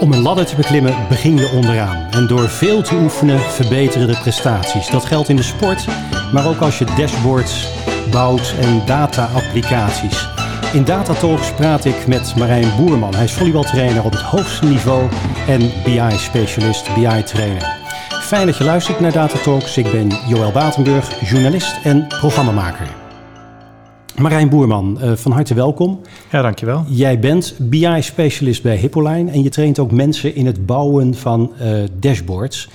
Om een ladder te beklimmen begin je onderaan. En door veel te oefenen verbeteren de prestaties. Dat geldt in de sport, maar ook als je dashboards bouwt en data-applicaties. In Datatalks praat ik met Marijn Boerman. Hij is volleybaltrainer op het hoogste niveau en BI-specialist, BI-trainer. Fijn dat je luistert naar Datatalks. Ik ben Joël Batenburg, journalist en programmamaker. Marijn Boerman, eh, van harte welkom. Ja, dankjewel. Jij bent BI-specialist bij Hippoline en je traint ook mensen in het bouwen van uh, dashboards.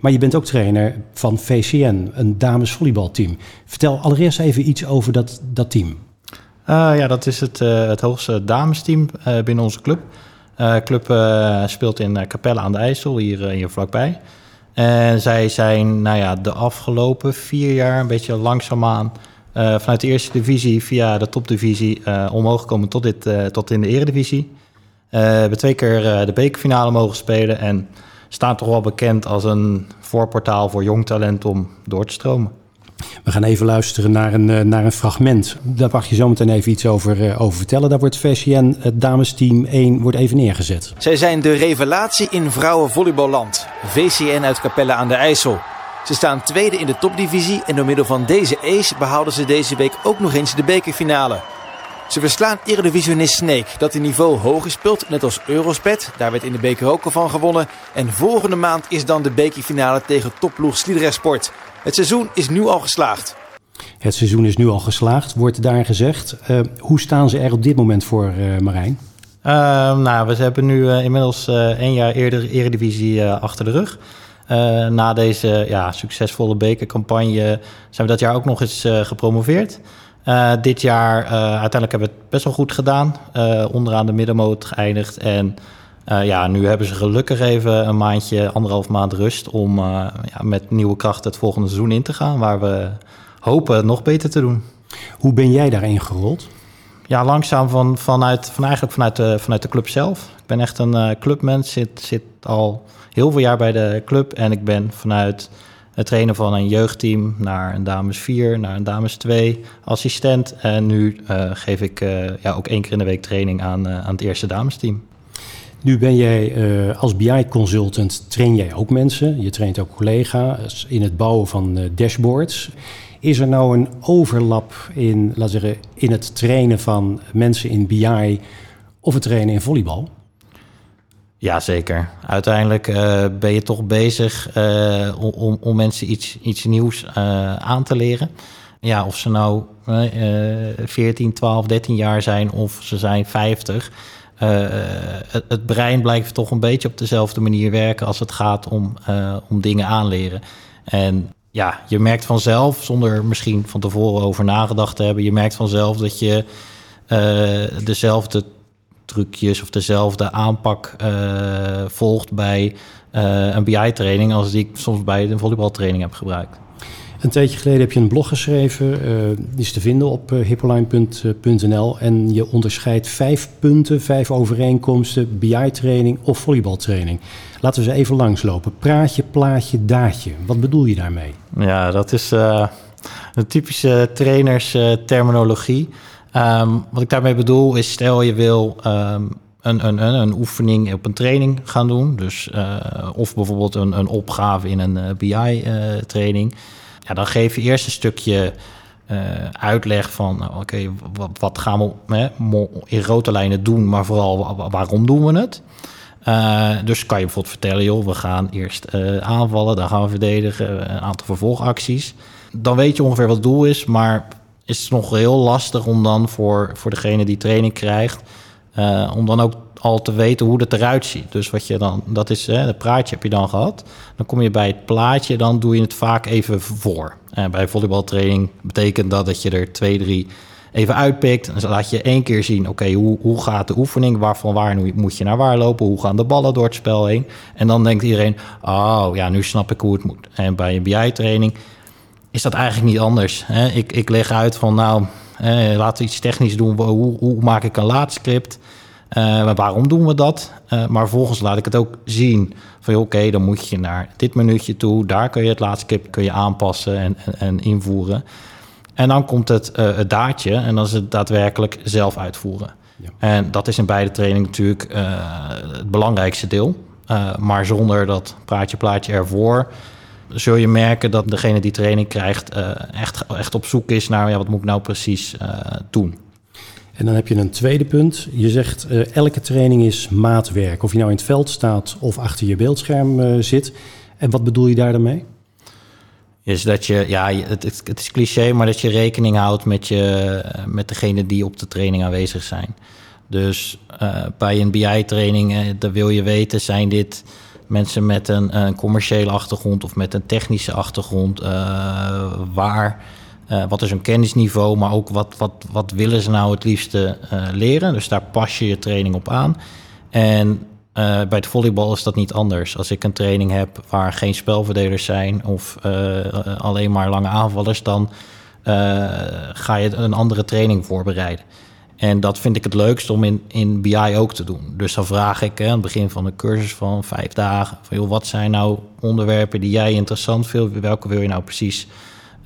Maar je bent ook trainer van VCN, een damesvolleybalteam. Vertel allereerst even iets over dat, dat team. Uh, ja, dat is het, uh, het hoogste damesteam binnen onze club. De club speelt in Capelle aan de IJssel, hier, hier vlakbij. En zij zijn nou ja, de afgelopen vier jaar een beetje langzaamaan uh, vanuit de eerste divisie via de topdivisie uh, omhoog gekomen tot, dit, uh, tot in de eredivisie. hebben twee keer de bekerfinale mogen spelen en staan toch wel bekend als een voorportaal voor jong talent om door te stromen. We gaan even luisteren naar een, naar een fragment. Daar mag je zo meteen even iets over, over vertellen. Daar wordt VCN, het damesteam 1, wordt even neergezet. Zij zijn de revelatie in vrouwenvolleyballand. VCN uit Capelle aan de IJssel. Ze staan tweede in de topdivisie en door middel van deze ace behaalden ze deze week ook nog eens de bekerfinale. Ze verslaan Eredivisionist Snake, dat in niveau hoger speelt, net als Eurospet. Daar werd in de beker ook al van gewonnen. En volgende maand is dan de bekerfinale tegen topploeg Sliedrecht Het seizoen is nu al geslaagd. Het seizoen is nu al geslaagd, wordt daar gezegd. Uh, hoe staan ze er op dit moment voor, uh, Marijn? Uh, nou, we hebben nu inmiddels één jaar eerder Eredivisie achter de rug. Uh, na deze ja, succesvolle bekercampagne zijn we dat jaar ook nog eens uh, gepromoveerd. Uh, dit jaar uiteindelijk hebben we het best wel goed gedaan. onderaan de middenmoot geëindigd. En ja, nu hebben ze gelukkig even een maandje, anderhalf maand rust... om ja, met nieuwe kracht het volgende seizoen in te gaan... waar we hopen het nog beter te doen. Hoe ben jij daarin gerold? Ja, langzaam van, vanuit, van eigenlijk vanuit de, vanuit de club zelf. Ik ben echt een clubmens, zit, zit al heel veel jaar bij de club. En ik ben vanuit het trainen van een jeugdteam naar een dames 4, naar een dames 2 assistent. En nu uh, geef ik uh, ja, ook één keer in de week training aan, uh, aan het eerste damesteam. Nu ben jij als BI-consultant, train jij ook mensen. Je traint ook collega's in het bouwen van dashboards. Is er nou een overlap in, laten zeggen, in het trainen van mensen in BI of het trainen in volleybal? Ja, zeker. Uiteindelijk uh, ben je toch bezig om, om mensen iets, iets nieuws aan te leren. Ja, of ze nou 14, 12, 13 jaar zijn of ze zijn 50. Het, het, brein blijft toch een beetje op dezelfde manier werken als het gaat om, om dingen aanleren. En ja, je merkt vanzelf, zonder misschien van tevoren over nagedacht te hebben, je merkt vanzelf dat je dezelfde trucjes of dezelfde aanpak volgt bij een BI-training als die ik soms bij een volleybaltraining heb gebruikt. Een tijdje geleden heb je een blog geschreven, uh, die is te vinden op hippoline.nl. En je onderscheidt vijf punten, vijf overeenkomsten, BI-training of volleybaltraining. Laten we ze even langslopen. Praatje, plaatje, daadje. Wat bedoel je daarmee? Ja, dat is een typische trainersterminologie. Um, wat ik daarmee bedoel is, stel je wil um, een, een, een, oefening op een training gaan doen. Dus, uh, of bijvoorbeeld een, een opgave in een uh, eh, BI-training. Uh, ja, dan geef je eerst een stukje uh, uitleg van, nou, oké, wat, gaan we hè, in grote lijnen doen, maar vooral waarom doen we het? dus kan je bijvoorbeeld vertellen, joh, we gaan eerst aanvallen, dan gaan we verdedigen, een aantal vervolgacties. Dan weet je ongeveer wat het doel is, maar is het nog heel lastig om dan voor, voor degene die training krijgt, om dan ook al te weten hoe het eruit ziet. Dus wat je dan, dat is, hè, het praatje heb je dan gehad. Dan kom je bij het plaatje, dan doe je het vaak even voor. Uh, bij volleybaltraining betekent dat dat je er twee, drie even uitpikt. En dan laat je één keer zien, oké, hoe, hoe gaat de oefening? Waarvan waar moet je naar waar lopen? Hoe gaan de ballen door het spel heen? En dan denkt iedereen, oh ja, nu snap ik hoe het moet. En bij een BI-training is dat eigenlijk niet anders. Hè? Ik, ik leg uit van, nou, laten we iets technisch doen. Hoe, hoe maak ik een laadscript? Uh, waarom doen we dat? Uh, maar vervolgens laat ik het ook zien. Van oké, dan moet je naar dit minuutje toe. Daar kun je het laadscript kun je aanpassen en, en, en, invoeren. En dan komt het, uh, het daadje en dan is het daadwerkelijk zelf uitvoeren. Ja. En dat is in beide trainingen natuurlijk het belangrijkste deel. Maar zonder dat praatje plaatje ervoor zul je merken dat degene die training krijgt echt, echt op zoek is naar ja, wat moet ik nou precies doen. En dan heb je een tweede punt. Je zegt elke training is maatwerk. Of je nou in het veld staat of achter je beeldscherm zit. En wat bedoel je daar dan mee? Is dat je, ja, het, het, is cliché, maar dat je rekening houdt met, je, met degene die op de training aanwezig zijn. Dus uh, bij een BI-training, uh, dan wil je weten, zijn dit mensen met een, een commerciële achtergrond of met een technische achtergrond? Waar, wat is hun kennisniveau, maar ook wat, wat, wat willen ze nou het liefste leren? Dus daar pas je je training op aan. En uh, bij het volleybal is dat niet anders. Als ik een training heb waar geen spelverdelers zijn of alleen maar lange aanvallers, dan ga je een andere training voorbereiden. En dat vind ik het leukst om in, in BI ook te doen. Dus dan vraag ik hè, aan het begin van een cursus van vijf dagen: van, wat zijn nou onderwerpen die jij interessant vindt? Welke wil je nou precies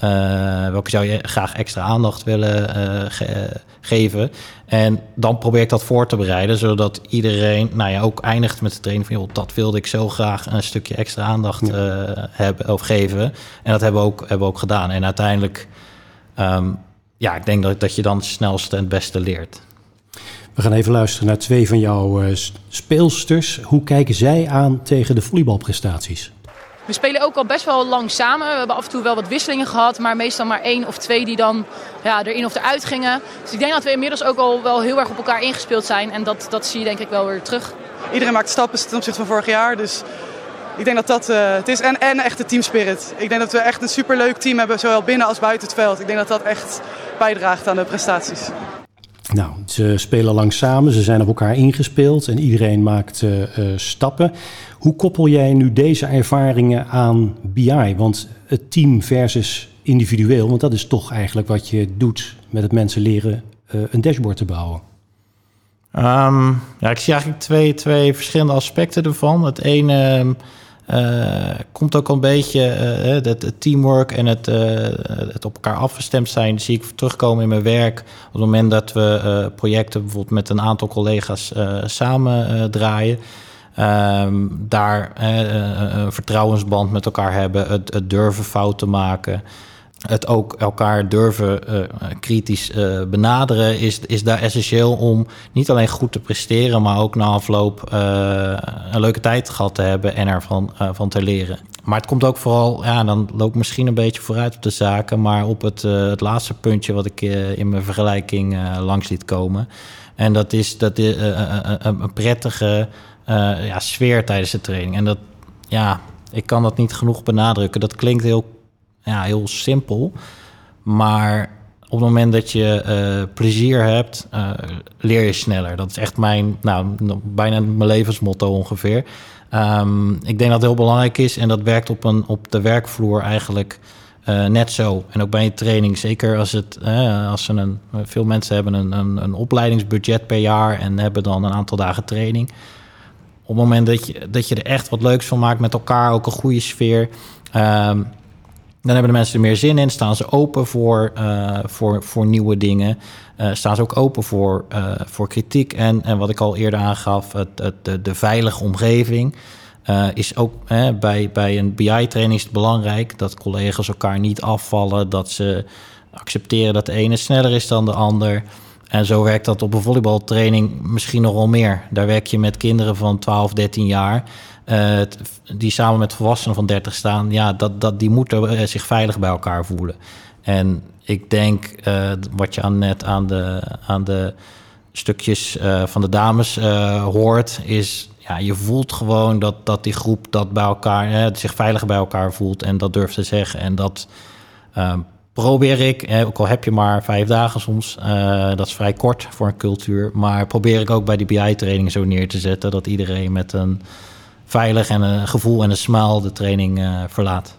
uh, welke zou je graag extra aandacht willen uh, ge geven? En dan probeer ik dat voor te bereiden, zodat iedereen nou ja, ook eindigt met de training van... Joh, dat wilde ik zo graag een stukje extra aandacht hebben of geven. En dat hebben we ook, hebben we ook gedaan. En uiteindelijk, um, ja, ik denk dat, dat je dan het snelste en het beste leert. We gaan even luisteren naar twee van jouw speelsters. Hoe kijken zij aan tegen de volleybalprestaties? We spelen ook al best wel lang samen. We hebben af en toe wel wat wisselingen gehad, maar meestal maar één of twee die dan ja, erin of eruit gingen. Dus ik denk dat we inmiddels ook al wel heel erg op elkaar ingespeeld zijn. En dat, dat zie je denk ik wel weer terug. Iedereen maakt stappen ten opzichte van vorig jaar. Dus ik denk dat dat uh, het is. En, en echt de teamspirit. Ik denk dat we echt een superleuk team hebben, zowel binnen als buiten het veld. Ik denk dat dat echt bijdraagt aan de prestaties. Nou, ze spelen lang samen, ze zijn op elkaar ingespeeld en iedereen maakt uh, uh, stappen. Hoe koppel jij nu deze ervaringen aan BI? Want het team versus individueel, want dat is toch eigenlijk wat je doet met het mensen leren uh, een dashboard te bouwen. Um, ja, ik zie eigenlijk twee, twee verschillende aspecten ervan. Het ene uh, komt ook een beetje uh, het, het, teamwork en het, het op elkaar afgestemd zijn. zie ik terugkomen in mijn werk. Op het moment dat we projecten bijvoorbeeld met een aantal collega's samen draaien. Um, daar een vertrouwensband met elkaar hebben, het, het durven fouten maken het ook elkaar durven uh, kritisch uh, benaderen, is, is daar essentieel om niet alleen goed te presteren, maar ook na afloop uh, een leuke tijd gehad te hebben en ervan van te leren. Maar het komt ook vooral, ja, dan loop ik misschien een beetje vooruit op de zaken, maar op het, het laatste puntje wat ik in mijn vergelijking langs liet komen. En dat is, dat een prettige ja, sfeer tijdens de training. En dat, ja, ik kan dat niet genoeg benadrukken. Dat klinkt heel ja, heel simpel. Maar op het moment dat je uh, plezier hebt, uh, leer je sneller. Dat is echt mijn, nou, bijna mijn levensmotto ongeveer. Um, ik denk dat het heel belangrijk is en dat werkt op, een, op de werkvloer eigenlijk uh, net zo. En ook bij je training, zeker als het, als ze een, veel mensen hebben een, een, een, opleidingsbudget per jaar en hebben dan een aantal dagen training. Op het moment dat je, dat je er echt wat leuks van maakt met elkaar, ook een goede sfeer. Um, dan hebben de mensen er meer zin in, staan ze open voor, uh, voor, voor nieuwe dingen. Uh, staan ze ook open voor, uh, voor kritiek. En, en wat ik al eerder aangaf, het, het, de, de veilige omgeving. is ook bij, bij een BI-training is het belangrijk dat collega's elkaar niet afvallen. Dat ze accepteren dat de ene sneller is dan de ander. En zo werkt dat op een volleybaltraining misschien nog wel meer. Daar werk je met kinderen van 12, 13 jaar. Uh, die samen met volwassenen van 30 staan, ja, dat, dat, die moeten eh, zich veilig bij elkaar voelen. En ik denk uh, wat je aan net aan de, aan de stukjes van de dames hoort, is ja, je voelt gewoon dat, dat die groep dat bij elkaar, zich veilig bij elkaar voelt en dat durft te zeggen. En dat probeer ik, ook al heb je maar vijf dagen soms, dat is vrij kort voor een cultuur, maar probeer ik ook bij die BI-training zo neer te zetten dat iedereen met een veilig en een gevoel en een smaal de training uh, verlaat.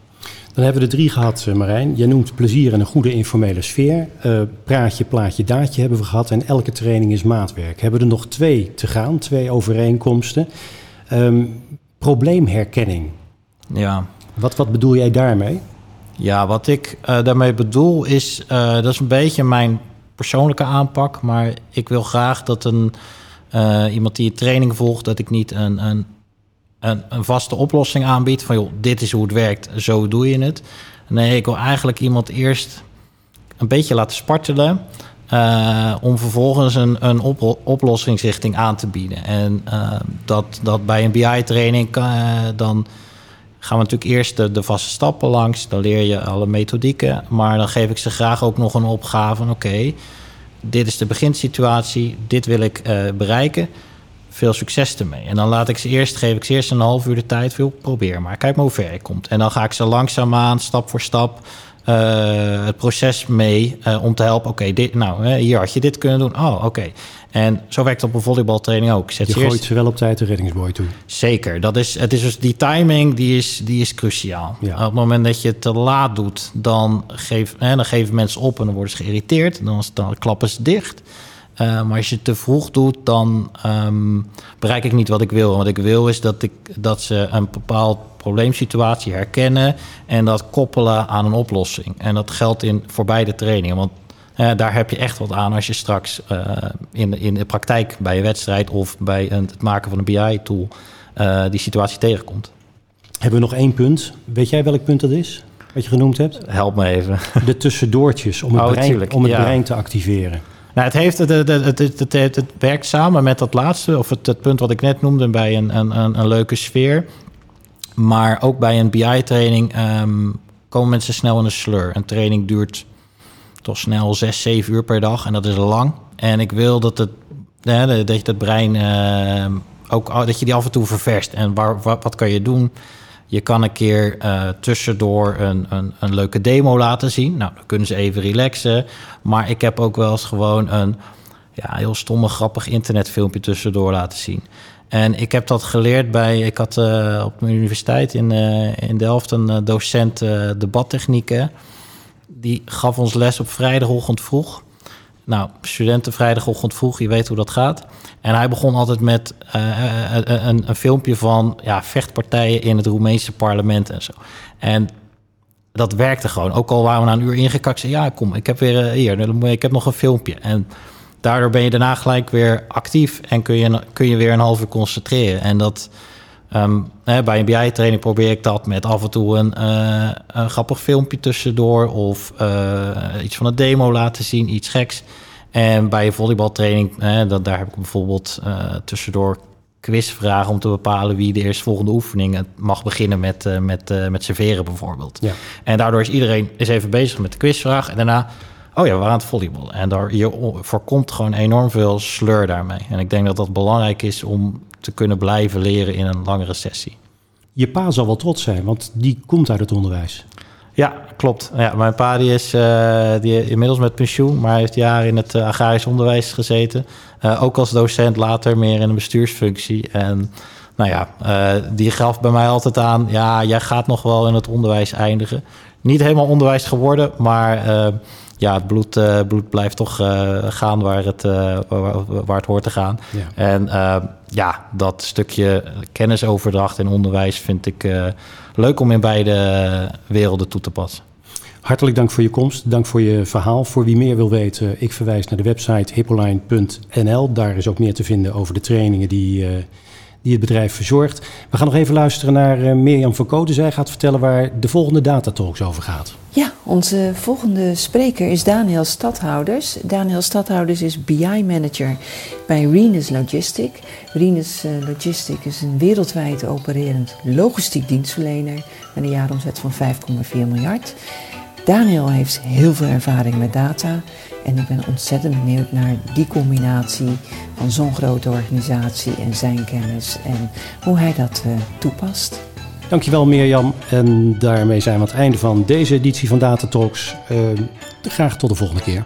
Dan hebben we de drie gehad, eh, Marijn. Je noemt plezier en een goede informele sfeer. Uh, praatje, plaatje, daadje hebben we gehad. En elke training is maatwerk. Hebben we er nog twee te gaan, twee overeenkomsten. Um, probleemherkenning. Ja. Wat, wat bedoel jij daarmee? Ja, wat ik uh, daarmee bedoel is, uh, dat is een beetje mijn persoonlijke aanpak, maar ik wil graag dat een uh, iemand die een training volgt, dat ik niet een, een, een, een, vaste oplossing aanbied van joh, dit is hoe het werkt, zo doe je het. Nee, ik wil eigenlijk iemand eerst een beetje laten spartelen. Om vervolgens een, een op, oplossingsrichting aan te bieden. En dat, dat bij een BI-training dan gaan we natuurlijk eerst de, de, vaste stappen langs. Dan leer je alle methodieken. Maar dan geef ik ze graag ook nog een opgave. Oké, okay, dit is de beginsituatie. Dit wil ik bereiken. Veel succes ermee. En dan laat ik ze eerst, geef ik ze eerst een half uur de tijd. Veel probeer maar. Kijk maar hoe ver je komt. En dan ga ik ze langzaamaan, stap voor stap het proces mee uh, om te helpen. Oké, dit, nou, hier had je dit kunnen doen. Oh, oké. En zo werkt het op een volleybaltraining ook. Zet je gooit eerst... ze wel op tijd de reddingsboy toe. Zeker. Dat is, het is dus die timing die is, die is cruciaal. Ja. Op het moment dat je het te laat doet, dan, geef, hè, dan geven mensen op en dan worden ze geïrriteerd. Dan, dan klappen ze dicht. Uh, maar als je het te vroeg doet, dan um, bereik ik niet wat ik wil. Wat ik wil is dat, ik, dat ze een bepaald probleemsituatie herkennen en dat koppelen aan een oplossing. En dat geldt in, voor beide trainingen. Want uh, daar heb je echt wat aan als je straks uh, in, in de praktijk bij een wedstrijd of bij een, het maken van een BI-tool uh, die situatie tegenkomt. Hebben we nog één punt? Weet jij welk punt dat is? Wat je genoemd hebt? Help me even. De tussendoortjes om het, oh, brein, om het ja. brein te activeren. Nou, het, heeft, het, het, het, het, werkt samen met dat laatste, of het, het punt wat ik net noemde, bij een, een, een, een leuke sfeer. Maar ook bij een BI-training um, komen mensen snel in een slur. Een training duurt toch snel 6, 7 uur per dag en dat is lang. En ik wil dat het, dat je het brein uh, ook dat je die af en toe ververst. En waar, wat, kan je doen? Je kan een keer uh, tussendoor een, een, een, leuke demo laten zien. Nou, dan kunnen ze even relaxen. Maar ik heb ook wel eens gewoon een ja, heel stomme, grappig internetfilmpje tussendoor laten zien. En ik heb dat geleerd bij. Ik had uh, op mijn universiteit in, uh, in Delft een uh, docent debattechnieken. Die gaf ons les op vrijdagochtend vroeg. Nou, studenten vrijdagochtend vroeg, je weet hoe dat gaat. En hij begon altijd met een, een, filmpje van ja, vechtpartijen in het Roemeense parlement en zo. En dat werkte gewoon. Ook al waren we na een uur ingekakt. Ja, kom, ik heb weer hier, ik heb nog een filmpje. En daardoor ben je daarna gelijk weer actief en kun je, kun je weer een half uur concentreren. En dat um, hè, bij een BI-training probeer ik dat met af en toe een, uh, een grappig filmpje tussendoor of uh, iets van een demo laten zien, iets geks. En bij een volleybaltraining, hè, dat, daar heb ik bijvoorbeeld uh, tussendoor quizvragen om te bepalen wie de eerstvolgende oefening mag beginnen met, met, met serveren bijvoorbeeld. Ja. En daardoor is iedereen is even bezig met de quizvraag en daarna oh ja, we waren aan het volleyballen. En daar, je voorkomt gewoon enorm veel sleur daarmee. En ik denk dat dat belangrijk is om te kunnen blijven leren in een langere sessie. Je pa zal wel trots zijn, want die komt uit het onderwijs. Ja, klopt. Ja, mijn pa die is uh, die inmiddels met pensioen, maar hij heeft jaren in het uh, agrarisch onderwijs gezeten. Uh, ook als docent, later meer in een bestuursfunctie. En nou ja, die gaf bij mij altijd aan, ja, jij gaat nog wel in het onderwijs eindigen. Niet helemaal onderwijs geworden, maar ja, het bloed, uh, bloed blijft toch uh, gaan waar het, uh, waar, waar, het hoort te gaan. Ja. En ja, dat stukje kennisoverdracht en onderwijs vind ik leuk om in beide werelden toe te passen. Hartelijk dank voor je komst. Dank voor je verhaal. Voor wie meer wil weten, ik verwijs naar de website hippoline.nl. Daar is ook meer te vinden over de trainingen die die het bedrijf verzorgt. We gaan nog even luisteren naar uh, Mirjam van Koten. Zij gaat vertellen waar de volgende Datatalks over gaat. Ja, onze volgende spreker is Daniel Stadhouders. Daniel Stadhouders is BI-manager bij Renus Logistic. Renus uh, Logistic is een wereldwijd opererend logistiek dienstverlener met een jaaromzet van 5,4 miljard. Daniel heeft heel veel ervaring met data en ik ben ontzettend benieuwd naar die combinatie van zo'n grote organisatie en zijn kennis en hoe hij dat uh, toepast. Dankjewel Mirjam. En daarmee zijn we aan het einde van deze editie van Data Talks. Uh, graag tot de volgende keer.